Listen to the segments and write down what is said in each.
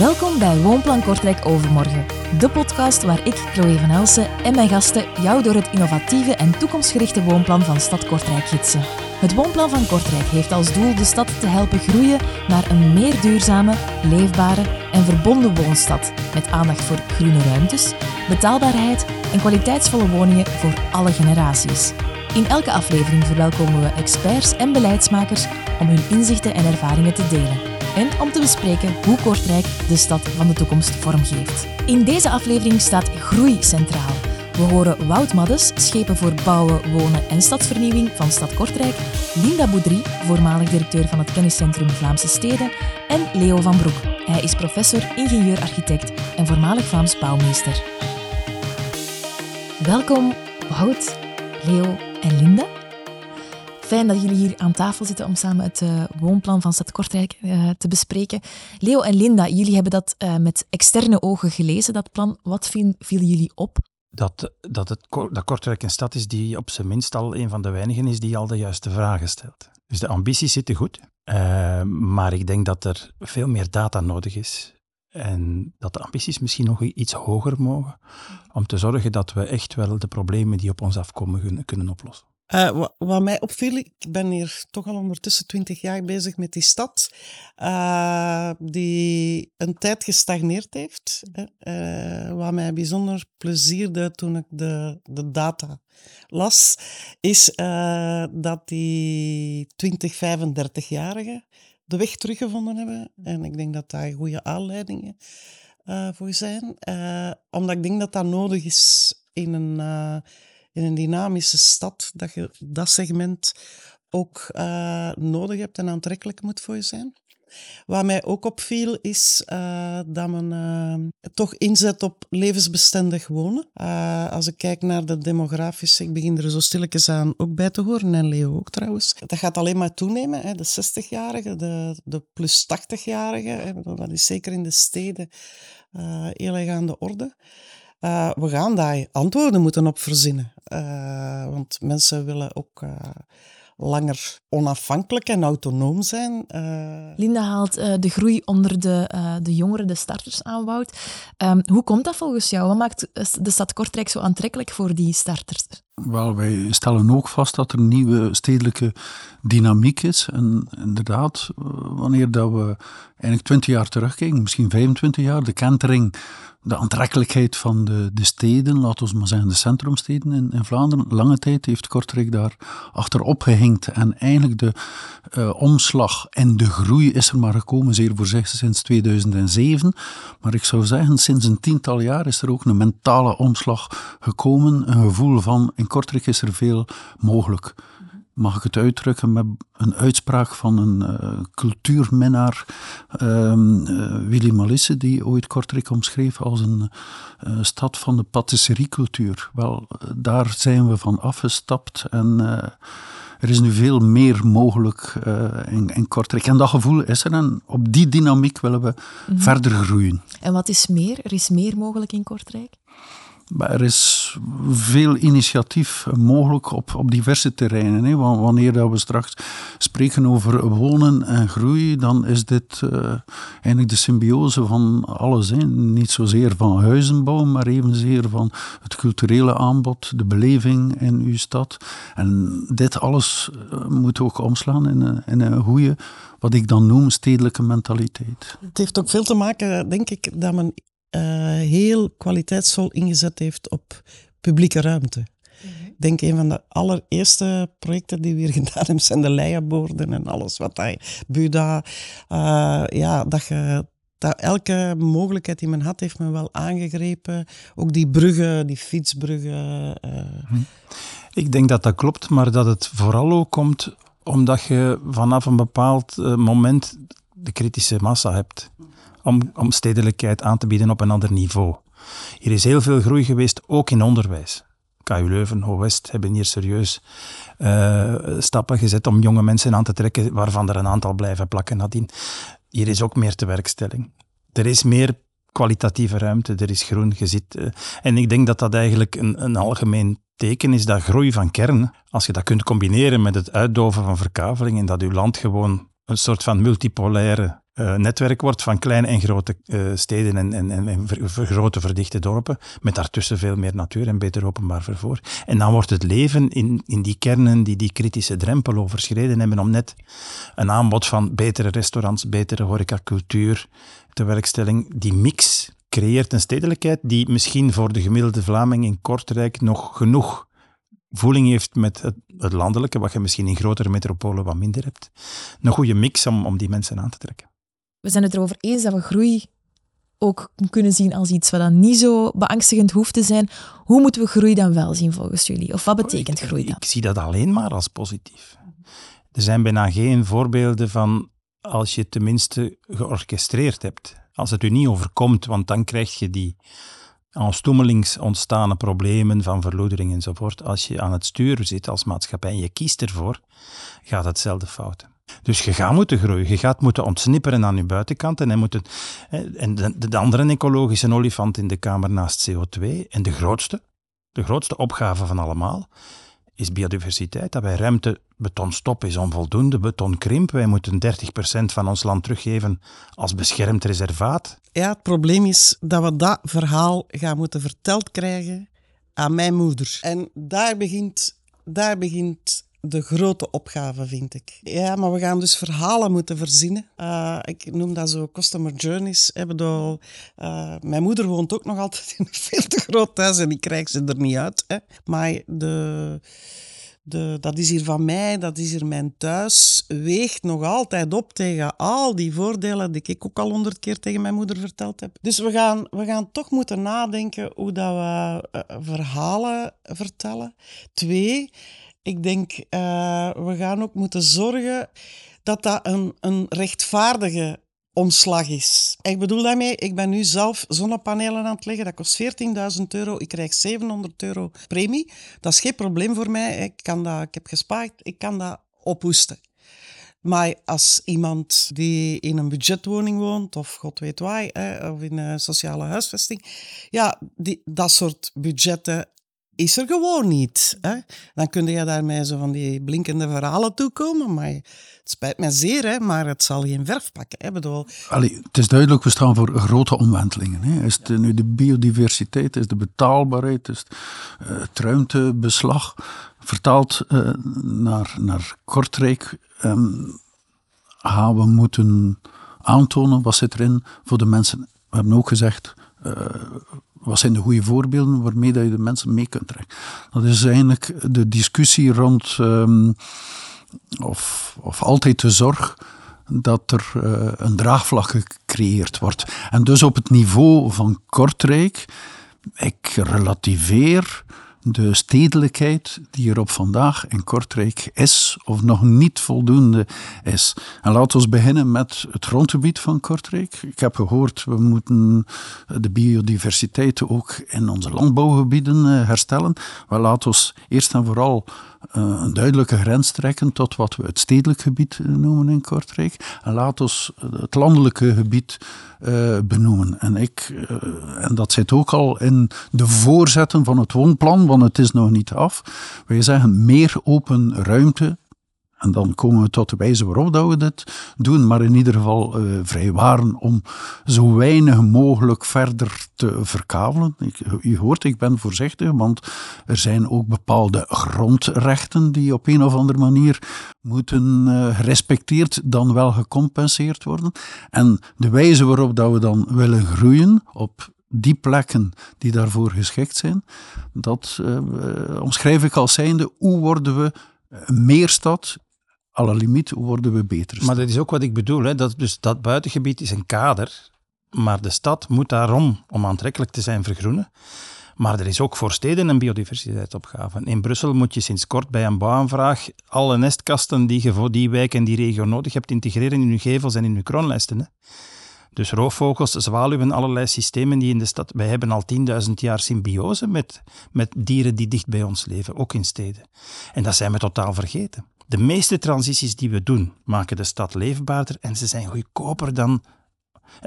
Welkom bij Woonplan Kortrijk Overmorgen, de podcast waar ik, Chloe van Elsen en mijn gasten jou door het innovatieve en toekomstgerichte woonplan van Stad Kortrijk gidsen. Het Woonplan van Kortrijk heeft als doel de stad te helpen groeien naar een meer duurzame, leefbare en verbonden woonstad met aandacht voor groene ruimtes, betaalbaarheid en kwaliteitsvolle woningen voor alle generaties. In elke aflevering verwelkomen we experts en beleidsmakers om hun inzichten en ervaringen te delen. En om te bespreken hoe Kortrijk de stad van de toekomst vormgeeft. In deze aflevering staat groei centraal. We horen Wout Maddes, schepen voor bouwen, wonen en stadsvernieuwing van Stad Kortrijk, Linda Boudry, voormalig directeur van het kenniscentrum Vlaamse Steden, en Leo van Broek. Hij is professor, ingenieur-architect en voormalig Vlaams bouwmeester. Welkom, Wout, Leo en Linda. Fijn dat jullie hier aan tafel zitten om samen het uh, woonplan van Stad Kortrijk uh, te bespreken. Leo en Linda, jullie hebben dat uh, met externe ogen gelezen, dat plan. Wat viel, viel jullie op? Dat, dat, het, dat Kortrijk een stad is die op zijn minst al een van de weinigen is die al de juiste vragen stelt. Dus de ambities zitten goed, maar ik denk dat er veel meer data nodig is. En dat de ambities misschien nog iets hoger mogen, om te zorgen dat we echt wel de problemen die op ons afkomen kunnen oplossen. Uh, wat, mij opviel, ik ben hier toch al ondertussen twintig jaar bezig met die stad, uh, die een tijd gestagneerd heeft. Uh, wat mij bijzonder plezierde toen ik de, de data las, is dat die 20, 35-jarigen de weg teruggevonden hebben. En ik denk dat daar goede aanleidingen voor zijn. omdat ik denk dat dat nodig is in een in een dynamische stad, dat je dat segment ook uh, nodig hebt en aantrekkelijk moet voor je zijn. Wat mij ook opviel is uh, dat men uh, toch inzet op levensbestendig wonen. als ik kijk naar de demografische, ik begin er zo stilletjes aan ook bij te horen, en Leo ook trouwens. Dat gaat alleen maar toenemen, hè, de 60-jarigen, de, de plus 80-jarigen. Dat is zeker in de steden heel erg aan de orde. We gaan daar antwoorden moeten op verzinnen. Uh, want mensen willen ook uh, langer onafhankelijk en autonoom zijn. Linda haalt de groei onder de, de jongeren, de starters aan, Um, hoe komt dat volgens jou? Wat maakt de stad Kortrijk zo aantrekkelijk voor die starters? Wel, wij stellen ook vast dat er een nieuwe stedelijke dynamiek is. En inderdaad, wanneer dat we eigenlijk 20 jaar terugkijken, misschien 25 jaar, de kentering de aantrekkelijkheid van de, de steden, laten we maar zeggen de centrumsteden in, in Vlaanderen. Lange tijd heeft Kortrijk daar achterop gehinkt. En eigenlijk de uh, omslag en de groei is er maar gekomen, zeer voorzichtig, sinds 2007. Maar ik zou zeggen, sinds een tiental jaar is er ook een mentale omslag gekomen. Een gevoel van, Kortrijk is er veel mogelijk mag ik het uitdrukken met een uitspraak van een uh, cultuurminnaar, um, uh, Willy Malisse, die ooit Kortrijk omschreef als een uh, stad van de patisseriecultuur. Wel, daar zijn we van afgestapt en er is nu veel meer mogelijk in, in, Kortrijk. En dat gevoel is er en op die dynamiek willen we mm -hmm. verder groeien. En wat is meer? Er is meer mogelijk in Kortrijk? Maar er is veel initiatief mogelijk op, op diverse terreinen. Hè. Wanneer dat we straks spreken over wonen en groei, dan is dit uh, eigenlijk de symbiose van alles. Hè. Niet zozeer van huizenbouw, maar evenzeer van het culturele aanbod, de beleving in uw stad. En dit alles uh, moet ook omslaan in een, in een goede, wat ik dan noem, stedelijke mentaliteit. Het heeft ook veel te maken, denk ik, dat men heel kwaliteitsvol ingezet heeft op publieke ruimte. Mhm. Ik denk een van de allereerste projecten die we hier gedaan hebben, zijn de leienborden en alles wat daar, Buda, uh, ja, dat je dat elke mogelijkheid die men had, heeft men wel aangegrepen. Ook die bruggen, die fietsbruggen. Uh. Ik denk dat dat klopt, maar dat het vooral ook komt omdat je vanaf een bepaald moment de kritische massa hebt om, om stedelijkheid aan te bieden op een ander niveau. Er is heel veel groei geweest, ook in onderwijs. KU Leuven, Ho-West hebben hier serieus uh, stappen gezet om jonge mensen aan te trekken, waarvan er een aantal blijven plakken nadien. Hier is ook meer tewerkstelling. Er is meer kwalitatieve ruimte, er is groen gezit. Uh, en ik denk dat dat eigenlijk een, een algemeen teken is dat groei van kern, als je dat kunt combineren met het uitdoven van verkaveling en dat uw land gewoon een soort van multipolaire uh, netwerk wordt van kleine en grote uh, steden en, en, en, grote verdichte dorpen, met daartussen veel meer natuur en beter openbaar vervoer. En dan wordt het leven in, in die kernen die die kritische drempel overschreden hebben om net een aanbod van betere restaurants, betere horecacultuur te werkstelling, die mix creëert een stedelijkheid die misschien voor de gemiddelde Vlaming in Kortrijk nog genoeg voeling heeft met het, het, landelijke, wat je misschien in grotere metropolen wat minder hebt. Een goede mix om, om die mensen aan te trekken we zijn het erover eens dat we groei ook kunnen zien als iets wat dan niet zo beangstigend hoeft te zijn. Hoe moeten we groei dan wel zien volgens jullie? Of wat betekent groei dan? Ik, zie dat alleen maar als positief. Er zijn bijna geen voorbeelden van als je tenminste georchestreerd hebt. Als het u niet overkomt, want dan krijg je die aanstoemelings ontstane problemen van verloedering enzovoort. Als je aan het stuur zit als maatschappij en je kiest ervoor, gaat hetzelfde fouten. Dus je gaat moeten groeien, je gaat moeten ontsnipperen aan je buitenkant. En, moeten, en de, de andere ecologische olifant in de kamer naast CO2, en de grootste, de grootste opgave van allemaal, is biodiversiteit. Dat wij ruimte, betonstop is onvoldoende, betonkrimp. Wij moeten 30% van ons land teruggeven als beschermd reservaat. Ja, het probleem is dat we dat verhaal gaan moeten verteld krijgen aan mijn moeder. En daar begint, daar begint de grote opgave, vind ik. Ja, maar we gaan dus verhalen moeten verzinnen. Uh, ik noem dat zo customer journeys. Hè, bedoel, uh, mijn moeder woont ook nog altijd in een veel te groot huis en ik krijg ze er niet uit. Hè. Maar de, de, dat is hier van mij, dat is hier mijn thuis, weegt nog altijd op tegen al die voordelen die ik ook al honderd keer tegen mijn moeder verteld heb. Dus we gaan, we gaan toch moeten nadenken hoe dat we uh, verhalen vertellen. Twee, ik denk, uh, we gaan ook moeten zorgen dat dat een, een rechtvaardige omslag is. Ik bedoel daarmee, ik ben nu zelf zonnepanelen aan het leggen. Dat kost 14.000 euro. Ik krijg 700 euro premie. Dat is geen probleem voor mij. Ik, kan dat, ik heb gespaard. Ik kan dat ophoesten. Maar als iemand die in een budgetwoning woont, of god weet waar, of in een sociale huisvesting, ja, die, dat soort budgetten is er gewoon niet. Hè? Dan kun je daarmee zo van die blinkende verhalen toekomen, maar het spijt me zeer, hè, maar het zal geen verf pakken. Hè? Bedoel... Allee, het is duidelijk, we staan voor grote omwentelingen. Hè? Is het nu de biodiversiteit, is de betaalbaarheid, is het, ruimtebeslag, vertaald uh, naar, naar Kortrijk, gaan we moeten aantonen wat zit erin voor de mensen. We hebben ook gezegd, uh, wat zijn de goede voorbeelden waarmee dat je de mensen mee kunt trekken? Dat is eigenlijk de discussie rond, um, of, of altijd de zorg dat er uh, een draagvlak gecreëerd wordt. En dus op het niveau van Kortrijk, ik relativeer de stedelijkheid die er op vandaag in Kortrijk is, of nog niet voldoende is. En laten we beginnen met het grondgebied van Kortrijk. Ik heb gehoord, we moeten de biodiversiteit ook in onze landbouwgebieden eh, herstellen. Maar laten we eerst en vooral een duidelijke grens trekken tot wat we het stedelijk gebied eh, noemen in Kortrijk. En laten we het landelijke gebied benoemen. En, ik, en dat zit ook al in de voorzetten van het woonplan want het is nog niet af. Wij zeggen meer open ruimte. En dan komen we tot de wijze waarop dat we dit doen, maar in ieder geval uh, vrijwaren om zo weinig mogelijk verder te verkavelen. Ik, u hoort, ik ben voorzichtig, want er zijn ook bepaalde grondrechten die op een of andere manier moeten uh, gerespecteerd dan wel gecompenseerd worden. En de wijze waarop dat we dan willen groeien op die plekken die daarvoor geschikt zijn, dat uh, omschrijf ik als zijnde hoe worden we meer alle limiet, worden we beter. Maar dat is ook wat ik bedoel, hè? Dat, dus dat buitengebied is een kader, maar de stad moet daarom, om aantrekkelijk te zijn, vergroenen. Maar er is ook voor steden een biodiversiteitsopgave. In Brussel moet je sinds kort bij een bouwaanvraag alle nestkasten die je voor die wijk en die regio nodig hebt integreren in je gevels en in je kroonlijsten. Hè? Dus roofvogels, zwaluwen, allerlei systemen die in de stad... Wij hebben al 10.000 jaar symbiose met, met dieren die dicht bij ons leven, ook in steden. En dat zijn we totaal vergeten. De meeste transities die we doen, maken de stad leefbaarder en ze zijn goedkoper dan...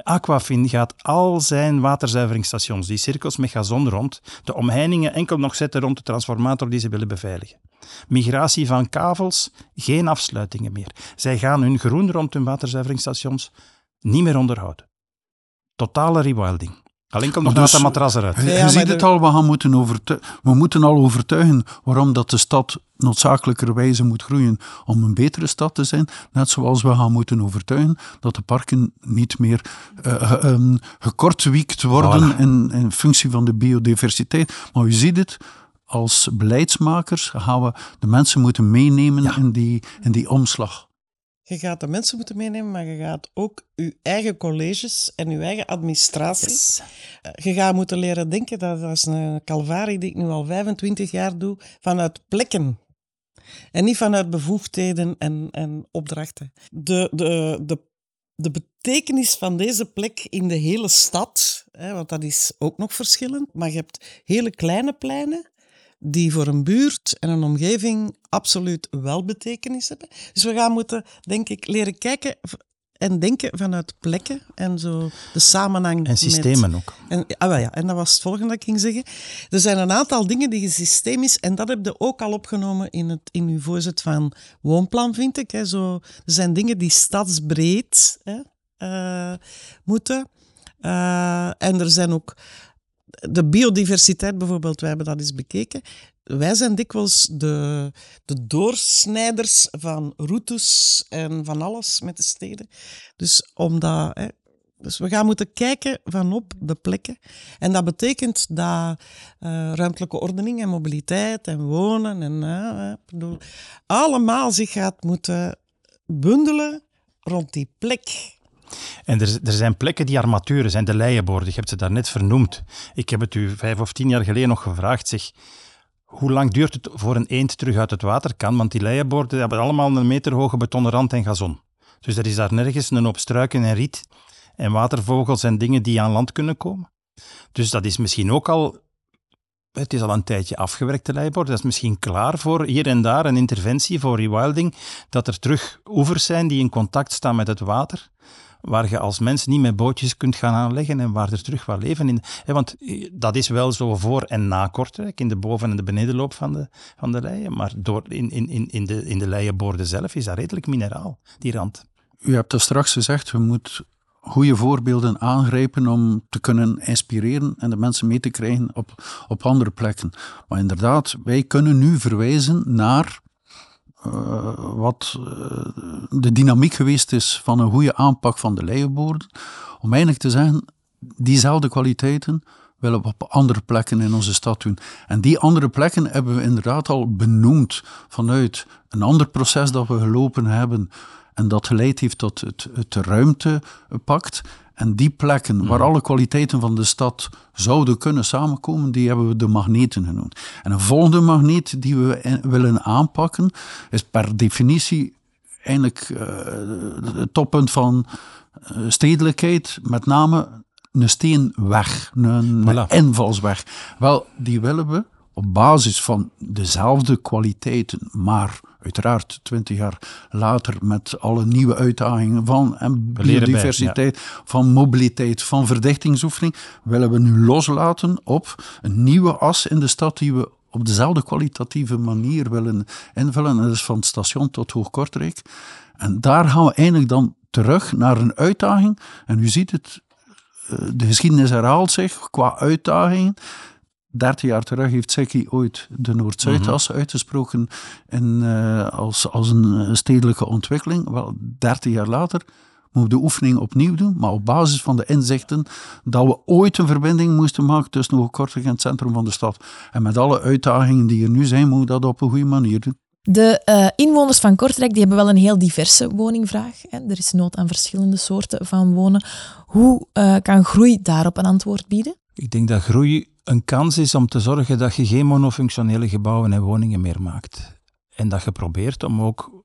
Aquafin gaat al zijn waterzuiveringsstations, die cirkels met gazon rond, de omheiningen enkel nog zetten rond de transformator die ze willen beveiligen. Migratie van kavels, geen afsluitingen meer. Zij gaan hun groen rond hun waterzuiveringsstations Niet meer onderhouden. Totale rewilding. Alleen komt nog dus, de matras eruit. Je, Ja, ziet de- het al, we, gaan moeten overtu- we moeten al overtuigen waarom dat de stad noodzakelijkerwijze moet groeien om een betere stad te zijn. Net zoals we gaan moeten overtuigen dat de parken niet meer eh, ehm, gekortwiekt worden Voilà. in, in functie van de biodiversiteit. Maar u ziet het, als beleidsmakers gaan we de mensen moeten meenemen Ja. in, die, in die omslag. Je gaat de mensen moeten meenemen, maar je gaat ook je eigen colleges en je eigen administratie. Eh, Je gaat moeten leren denken, dat dat is een calvarie die ik nu al 25 jaar doe, vanuit plekken. En niet vanuit bevoegdheden en, en opdrachten. De, de, de, de betekenis van deze plek in de hele stad, hè, want dat is ook nog verschillend, maar je hebt hele kleine pleinen die voor een buurt en een omgeving absoluut wel betekenis hebben. Dus we gaan moeten, denk ik, leren kijken en denken vanuit plekken en zo de samenhang En met- systemen ook. en, ah, wel ja, en dat was het volgende dat ik ging zeggen. Er zijn een aantal dingen die systemisch, en dat heb je ook al opgenomen in, het, in uw voorzet van Woonplan, vind ik. Hè. Zo, er zijn dingen die stadsbreed hè, eh, moeten. Eh, en er zijn ook de biodiversiteit bijvoorbeeld, wij hebben dat eens bekeken. Wij zijn dikwijls de, de doorsnijders van routes en van alles met de steden. Dus omdat, hè, dus we gaan moeten kijken vanop de plekken. En dat betekent dat eh, ruimtelijke ordening en mobiliteit en wonen en eh, allemaal zich gaat moeten bundelen rond die plek. En er, er zijn plekken die armaturen zijn, de leienborden. Je hebt ze daarnet vernoemd. Ik heb het u vijf of tien jaar geleden nog gevraagd. Zeg, hoe lang duurt het voor een eend terug uit het water kan? Want die leienborden hebben allemaal een meter hoge betonnen rand en gazon. Dus er is daar nergens een hoop struiken en riet en watervogels en dingen die aan land kunnen komen. Dus dat is misschien ook al... Het is al een tijdje afgewerkt, de leienborden. Dat is misschien klaar voor hier en daar een interventie voor rewilding. Dat er terug oevers zijn die in contact staan met het water waar je als mens niet met bootjes kunt gaan aanleggen en waar er terug wat leven in. Want eh, dat is wel zo voor en na Kortrijk, in de boven- en de benedenloop van de, van de leien, maar door, in, in, in, in, de, in de leienboorden zelf is dat redelijk mineraal, die rand. U hebt er straks gezegd, we moeten goede voorbeelden aangrijpen om te kunnen inspireren en de mensen mee te krijgen op, op andere plekken. Maar inderdaad, wij kunnen nu verwijzen naar eh, wat eh, de dynamiek geweest is van een goede aanpak van de leienboorden, om eigenlijk te zeggen, diezelfde kwaliteiten willen we op andere plekken in onze stad doen. En die andere plekken hebben we inderdaad al benoemd vanuit een ander proces dat we gelopen hebben en dat geleid heeft tot het, het ruimtepact. En die plekken waar alle kwaliteiten van de stad zouden kunnen samenkomen, die hebben we de magneten genoemd. En een volgende magneet die we in- willen aanpakken, is per definitie eigenlijk eh, het toppunt van eh, stedelijkheid, met name een steenweg, een, een Voilà. invalsweg. Wel, die willen we op basis van dezelfde kwaliteiten, maar uiteraard twintig jaar later met alle nieuwe uitdagingen van en bij, biodiversiteit, van mobiliteit, van verdichtingsoefening, willen we nu loslaten op een nieuwe as in de stad die we op dezelfde kwalitatieve manier willen invullen. En dat is van het station tot Hoogkortrijk. En daar gaan we eigenlijk dan terug naar een uitdaging. En u ziet het, eh, de geschiedenis herhaalt zich qua uitdagingen. 30 jaar terug heeft Sekki ooit de Noord-Zuidas uitgesproken in, eh, als, als een eh, stedelijke ontwikkeling. Wel, 30 jaar later moeten we de oefening opnieuw doen, maar op basis van de inzichten dat we ooit een verbinding moesten maken tussen Hoogkortrijk en het centrum van de stad. En met alle uitdagingen die er nu zijn, moeten we dat op een goede manier doen. De eh, inwoners van Kortrijk die hebben wel een heel diverse woningvraag. Hè. Er is nood aan verschillende soorten van wonen. Hoe eh, kan groei daarop een antwoord bieden? Ik denk dat groei een kans is om te zorgen dat je geen monofunctionele gebouwen en woningen meer maakt. En dat je probeert om ook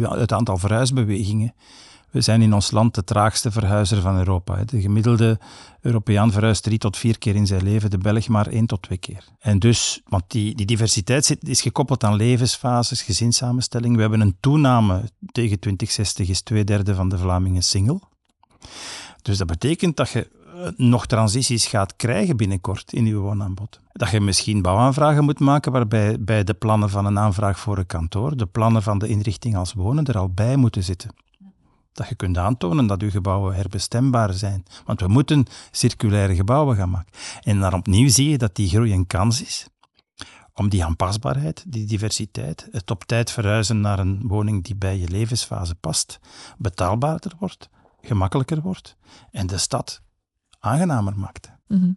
het aantal verhuisbewegingen. We zijn in ons land de traagste verhuizer van Europa. De gemiddelde Europeaan verhuist drie tot vier keer in zijn leven, de Belg maar één tot twee keer. En dus, want die, die diversiteit is gekoppeld aan levensfases, gezinssamenstelling. We hebben een toename tegen 2060, is twee derde van de Vlamingen single. Dus dat betekent dat je nog transities gaat krijgen binnenkort in je woonaanbod. Dat je misschien bouwaanvragen moet maken waarbij bij de plannen van een aanvraag voor een kantoor de plannen van de inrichting als wonen er al bij moeten zitten. dat je kunt aantonen dat je gebouwen herbestembaar zijn. Want we moeten circulaire gebouwen gaan maken. En dan opnieuw zie je dat die groei een kans is om die aanpasbaarheid, die diversiteit, het op tijd verhuizen naar een woning die bij je levensfase past, betaalbaarder wordt, gemakkelijker wordt en de stad aangenamer maakt. Mhm.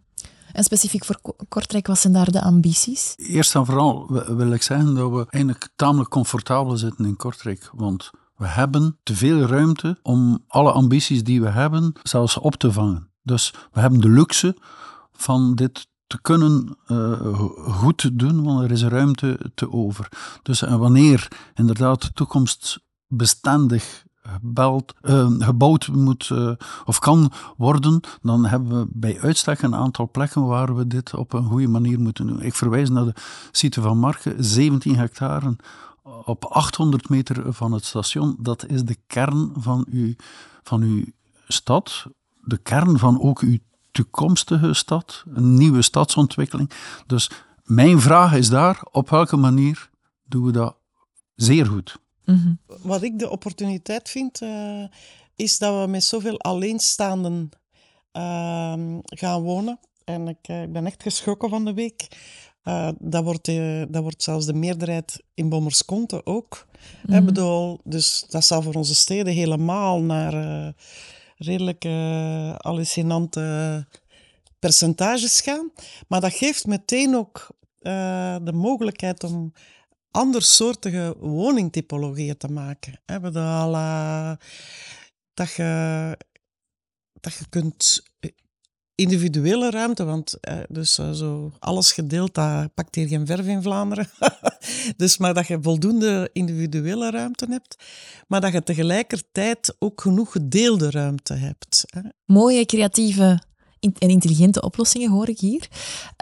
En specifiek voor Kortrijk, wat zijn daar de ambities? Eerst en vooral wil ik zeggen dat we eigenlijk tamelijk comfortabel zitten in Kortrijk. Want we hebben te veel ruimte om alle ambities die we hebben zelfs op te vangen. Dus we hebben de luxe van dit te kunnen uh, goed doen, want er is ruimte te over. Dus en wanneer inderdaad toekomstbestendig uh, gebouwd moet uh, of kan worden, dan hebben we bij uitstek een aantal plekken waar we dit op een goede manier moeten doen. Ik verwijs naar de site van Marken, 17 hectare op 800 meter van het station. Dat is de kern van uw, van uw stad, de kern van ook uw toekomstige stad, een nieuwe stadsontwikkeling. Dus mijn vraag is daar, op welke manier doen we dat zeer goed? Mhm. Wat ik de opportuniteit vind, uh, is dat we met zoveel alleenstaanden uh, gaan wonen. En ik, uh, ik, ben echt geschrokken van de week. Eh, dat, wordt, dat wordt zelfs de meerderheid in Bommerskonte ook. Mm -hmm. bedoel, dus dat zal voor onze steden helemaal naar redelijk hallucinante percentages gaan. Maar dat geeft meteen ook de mogelijkheid om andersoortige woningtypologieën te maken. Hè. We al, dat, je, dat je kunt eh, individuele ruimte, want uh, dus uh, zo alles gedeeld, dat pakt hier geen verf in Vlaanderen. dus maar dat je voldoende individuele ruimte hebt, maar dat je tegelijkertijd ook genoeg gedeelde ruimte hebt. Mooie, creatieve en intelligente oplossingen hoor ik hier.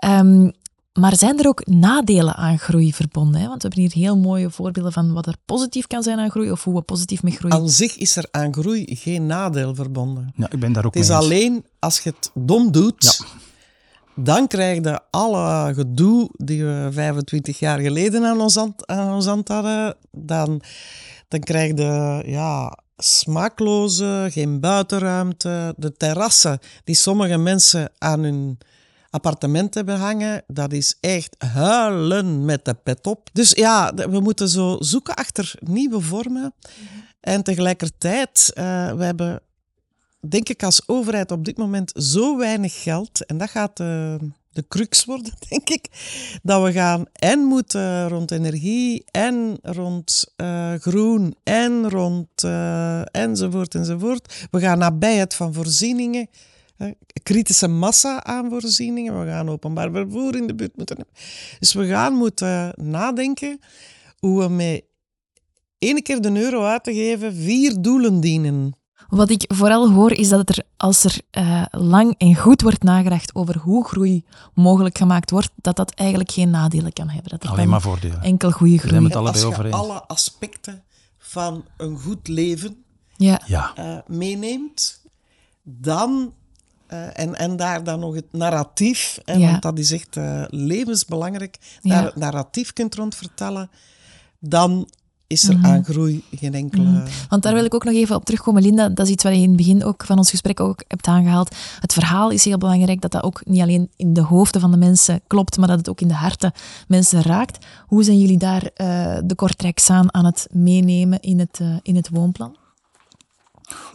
Um, maar zijn er ook nadelen aan groei verbonden? Hè? Want we hebben hier heel mooie voorbeelden van wat er positief kan zijn aan groei of hoe we positief met groei... Aan zich is er aan groei geen nadeel verbonden. Ja, ik ben daar ook Het is mee alleen als je het dom doet, ja. dan krijg je alle gedoe die we 25 jaar geleden aan ons hand, aan ons hand hadden. Dan, dan krijg je ja, smaakloze, geen buitenruimte. De terrassen die sommige mensen aan hun appartement hebben hangen. Dat is echt huilen met de pet op. Dus ja, we moeten zo zoeken achter nieuwe vormen. En tegelijkertijd, uh, we hebben, denk ik als overheid op dit moment zo weinig geld. En dat gaat de, crux worden, denk ik. Dat we gaan en moeten rond energie en rond uh, groen en rond uh, enzovoort enzovoort. We gaan nabijheid van voorzieningen kritische massa aan voorzieningen. We gaan openbaar vervoer in de buurt moeten hebben. Dus we gaan moeten nadenken hoe we met één keer de euro uit te geven vier doelen dienen. Wat ik vooral hoor is dat er, als er uh, lang en goed wordt nagedacht over hoe groei mogelijk gemaakt wordt, dat dat eigenlijk geen nadelen kan hebben. Dat er Alleen maar voordelen. Enkel goede groei. Het als je over alle aspecten van een goed leven ja. Ja. Uh, meeneemt, dan uh, en, en daar dan nog het narratief, hè, Ja. want dat is echt uh, levensbelangrijk, Ja. daar het narratief kunt rondvertellen, dan is er Mhm. aan groei geen enkele... Mhm. Want daar wil ik ook nog even op terugkomen, Linda. Dat is iets wat je in het begin ook van ons gesprek ook hebt aangehaald. Het verhaal is heel belangrijk, dat dat ook niet alleen in de hoofden van de mensen klopt, maar dat het ook in de harten mensen raakt. Hoe zijn jullie daar eh, de Kortrijksaan aan het meenemen in het, eh, in het woonplan?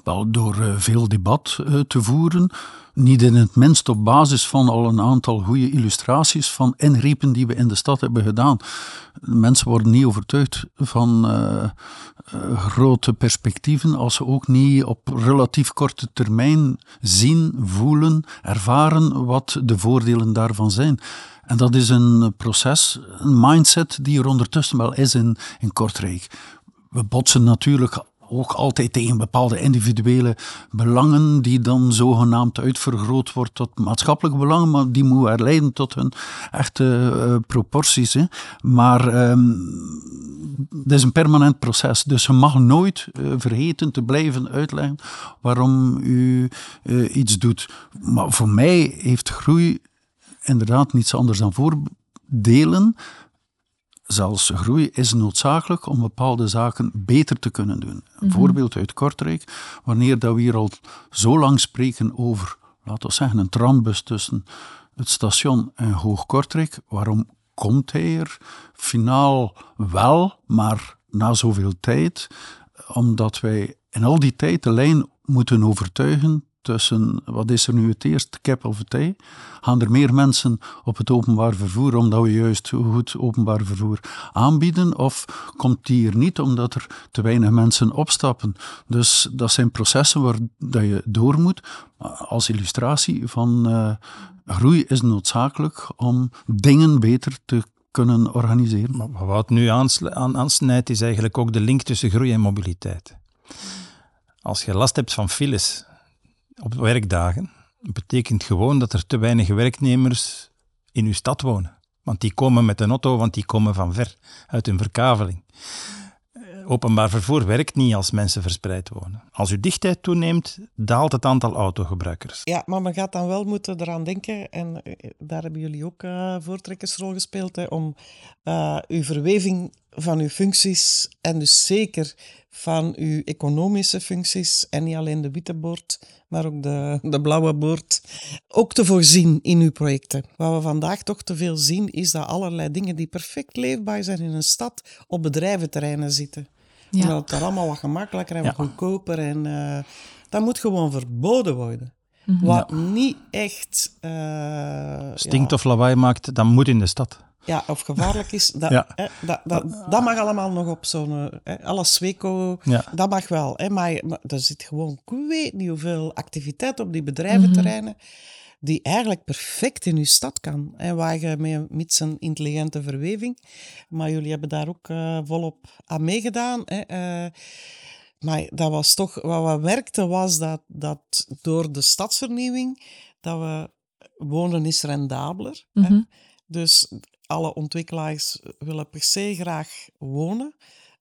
Wel, door eh, veel debat eh, te voeren, niet in het minst op basis van al een aantal goede illustraties van ingrepen die we in de stad hebben gedaan. Mensen worden niet overtuigd van eh, eh, grote perspectieven als ze ook niet op relatief korte termijn zien, voelen, ervaren wat de voordelen daarvan zijn. En dat is een proces, een mindset die er ondertussen wel is in, in Kortrijk. We botsen natuurlijk ook altijd tegen bepaalde individuele belangen, die dan zogenaamd uitvergroot wordt tot maatschappelijke belangen, maar die moeten herleiden tot hun echte uh, proporties. Hè. Maar um, het is een permanent proces, dus je mag nooit uh, vergeten te blijven uitleggen waarom u uh, iets doet. Maar voor mij heeft groei inderdaad niets anders dan voordelen zelfs groei is noodzakelijk om bepaalde zaken beter te kunnen doen. Een voorbeeld uit Kortrijk, wanneer dat we hier al zo lang spreken over, laten we zeggen, een trambus tussen het station en Hoog-Kortrijk, waarom komt hij er finaal wel, maar na zoveel tijd? Omdat wij in al die tijd de lijn moeten overtuigen tussen, wat is er nu het eerst, kip of het? Gaan er meer mensen op het openbaar vervoer omdat we juist goed openbaar vervoer aanbieden? Of komt die er niet omdat er te weinig mensen opstappen? Dus dat zijn processen waar dat je door moet. Als illustratie van uh, groei is noodzakelijk om dingen beter te kunnen organiseren. Maar wat nu aansnijdt is eigenlijk ook de link tussen groei en mobiliteit. Als je last hebt van files, op werkdagen betekent gewoon dat er te weinig werknemers in uw stad wonen. Want die komen met een auto, want die komen van ver, uit een verkaveling. Eh, openbaar vervoer werkt niet als mensen verspreid wonen. Als uw dichtheid toeneemt, daalt het aantal autogebruikers. Ja, maar men gaat dan wel moeten eraan denken, en eh, daar hebben jullie ook uh, voortrekkersrol gespeeld, hè, om uw verweving van uw functies en dus zeker van uw economische functies en niet alleen de witte boord, maar ook de, de blauwe boord, ook te voorzien in uw projecten. Wat we vandaag toch te veel zien, is dat allerlei dingen die perfect leefbaar zijn in een stad op bedrijventerreinen zitten. Ja. Omdat het daar allemaal wat gemakkelijker en wat goedkoper en uh, dat moet gewoon verboden worden. Mm -hmm. Wat niet echt... Uh, Stinkt ja. of lawaai maakt, dat moet in de stad ja, of gevaarlijk is, dat, ja. hè, dat, dat, dat mag allemaal nog op zo'n... Alles Sweco, ja. dat mag wel. Hè, maar, maar er zit gewoon, ik weet niet hoeveel activiteit op die bedrijventerreinen, die eigenlijk perfect in uw stad kan. Hè, waar je met, met zijn intelligente verweving, maar jullie hebben daar ook uh, volop aan meegedaan. Hè, uh, maar dat was toch, wat we merkten was dat, dat door de stadsvernieuwing, dat we wonen is rendabeler. Mm -hmm. Dus alle ontwikkelaars willen per se graag wonen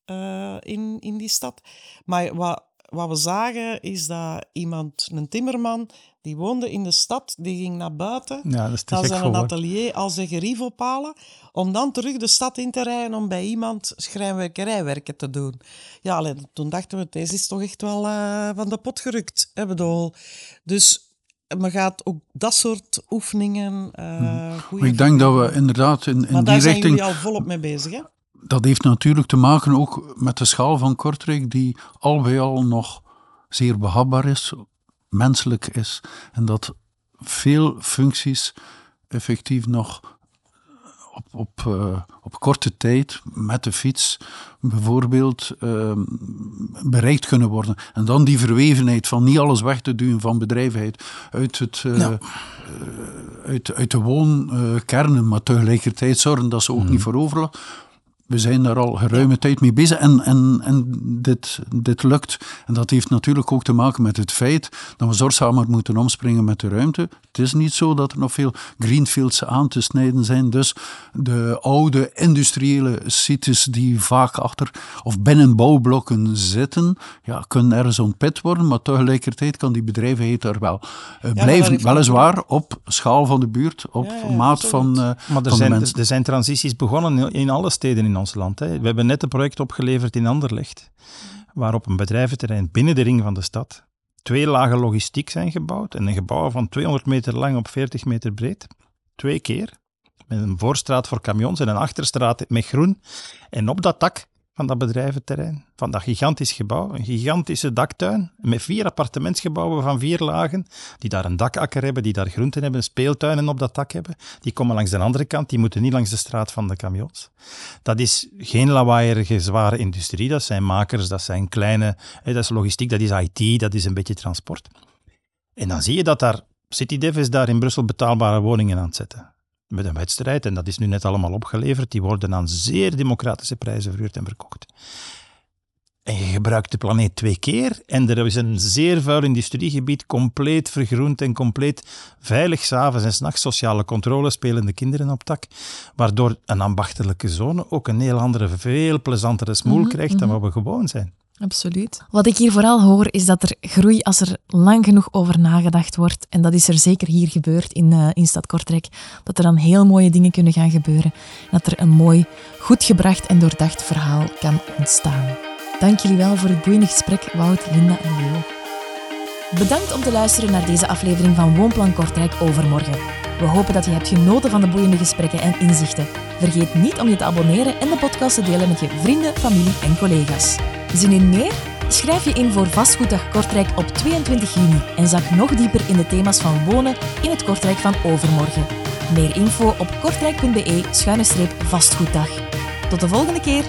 uh, in, in die stad. Maar wat, wat we zagen is dat iemand, een timmerman, die woonde in de stad, die ging naar buiten, ja, dat is naar zijn atelier als een gerief ophalen, om dan terug de stad in te rijden om bij iemand schrijnwerkerijwerken te doen. Ja, alleen, toen dachten we, deze is toch echt wel uh, van de pot gerukt. Hè, bedoel. Dus maar gaat ook dat soort oefeningen. Uh, ik denk dat we inderdaad in, in maar die richting. zijn jullie al volop mee bezig, hè? Dat heeft natuurlijk te maken ook met de schaal van Kortrijk, die al bij al nog zeer behapbaar is, menselijk is. En dat veel functies effectief nog op, op, uh, op korte tijd met de fiets bijvoorbeeld uh, bereikt kunnen worden. En dan die verwevenheid van niet alles weg te duwen van bedrijvigheid uit, het, uh, ja. uit, uit de woonkernen, maar tegelijkertijd zorgen dat ze ook mm. niet voor overlast we zijn daar al geruime tijd mee bezig en, en, en dit, dit lukt. En dat heeft natuurlijk ook te maken met het feit dat we zorgzamer moeten omspringen met de ruimte. Het is niet zo dat er nog veel greenfields aan te snijden zijn. Dus de oude industriële sites die vaak achter of binnen bouwblokken zitten, ja, kunnen ergens ontpit worden, maar tegelijkertijd kan die bedrijvigheid er wel uh, ja, blijven. Weliswaar op schaal van de buurt, op ja, ja, maat van, uh, maar er van zijn, de mensen. Er zijn transities begonnen in alle steden in ons land. We hebben net een project opgeleverd in Anderlecht, waarop een bedrijventerrein binnen de ring van de stad twee lagen logistiek zijn gebouwd en een gebouw van 200 meter lang op 40 meter breed. Twee keer. Met een voorstraat voor camions en een achterstraat met groen. En op dat dak van dat bedrijventerrein, van dat gigantisch gebouw, een gigantische daktuin met vier appartementsgebouwen van vier lagen, die daar een dakakker hebben, die daar groenten hebben, speeltuinen op dat dak hebben. Die komen langs de andere kant, die moeten niet langs de straat van de camions. Dat is geen lawaaierige, zware industrie, dat zijn makers, dat zijn kleine, dat is logistiek, dat is IT, dat is een beetje transport. En dan zie je dat daar, CityDev is daar in Brussel betaalbare woningen aan het zetten met een wedstrijd, en dat is nu net allemaal opgeleverd, die worden aan zeer democratische prijzen verhuurd en verkocht. En je gebruikt de planeet twee keer en er is een zeer vuil industriegebied, compleet vergroend en compleet veilig, s'avonds en s'nachts sociale controle, spelende kinderen op tak, waardoor een ambachtelijke zone ook een heel andere, veel plezantere smoel mm -hmm, krijgt dan mm -hmm. wat we gewoon zijn. Absoluut. Wat ik hier vooral hoor is dat er groei als er lang genoeg over nagedacht wordt. En dat is er zeker hier gebeurd in, uh, in Stad Kortrijk. Dat er dan heel mooie dingen kunnen gaan gebeuren. En dat er een mooi, goed gebracht en doordacht verhaal kan ontstaan. Dank jullie wel voor het boeiende gesprek, Wout, Linda en Leo. Bedankt om te luisteren naar deze aflevering van Woonplan Kortrijk Overmorgen. We hopen dat je hebt genoten van de boeiende gesprekken en inzichten. Vergeet niet om je te abonneren en de podcast te delen met je vrienden, familie en collega's. Zin in meer? Schrijf je in voor Vastgoeddag Kortrijk op 22 juni en zak nog dieper in de thema's van wonen in het Kortrijk van overmorgen. Meer info op kortrijk.be-vastgoeddag. Tot de volgende keer!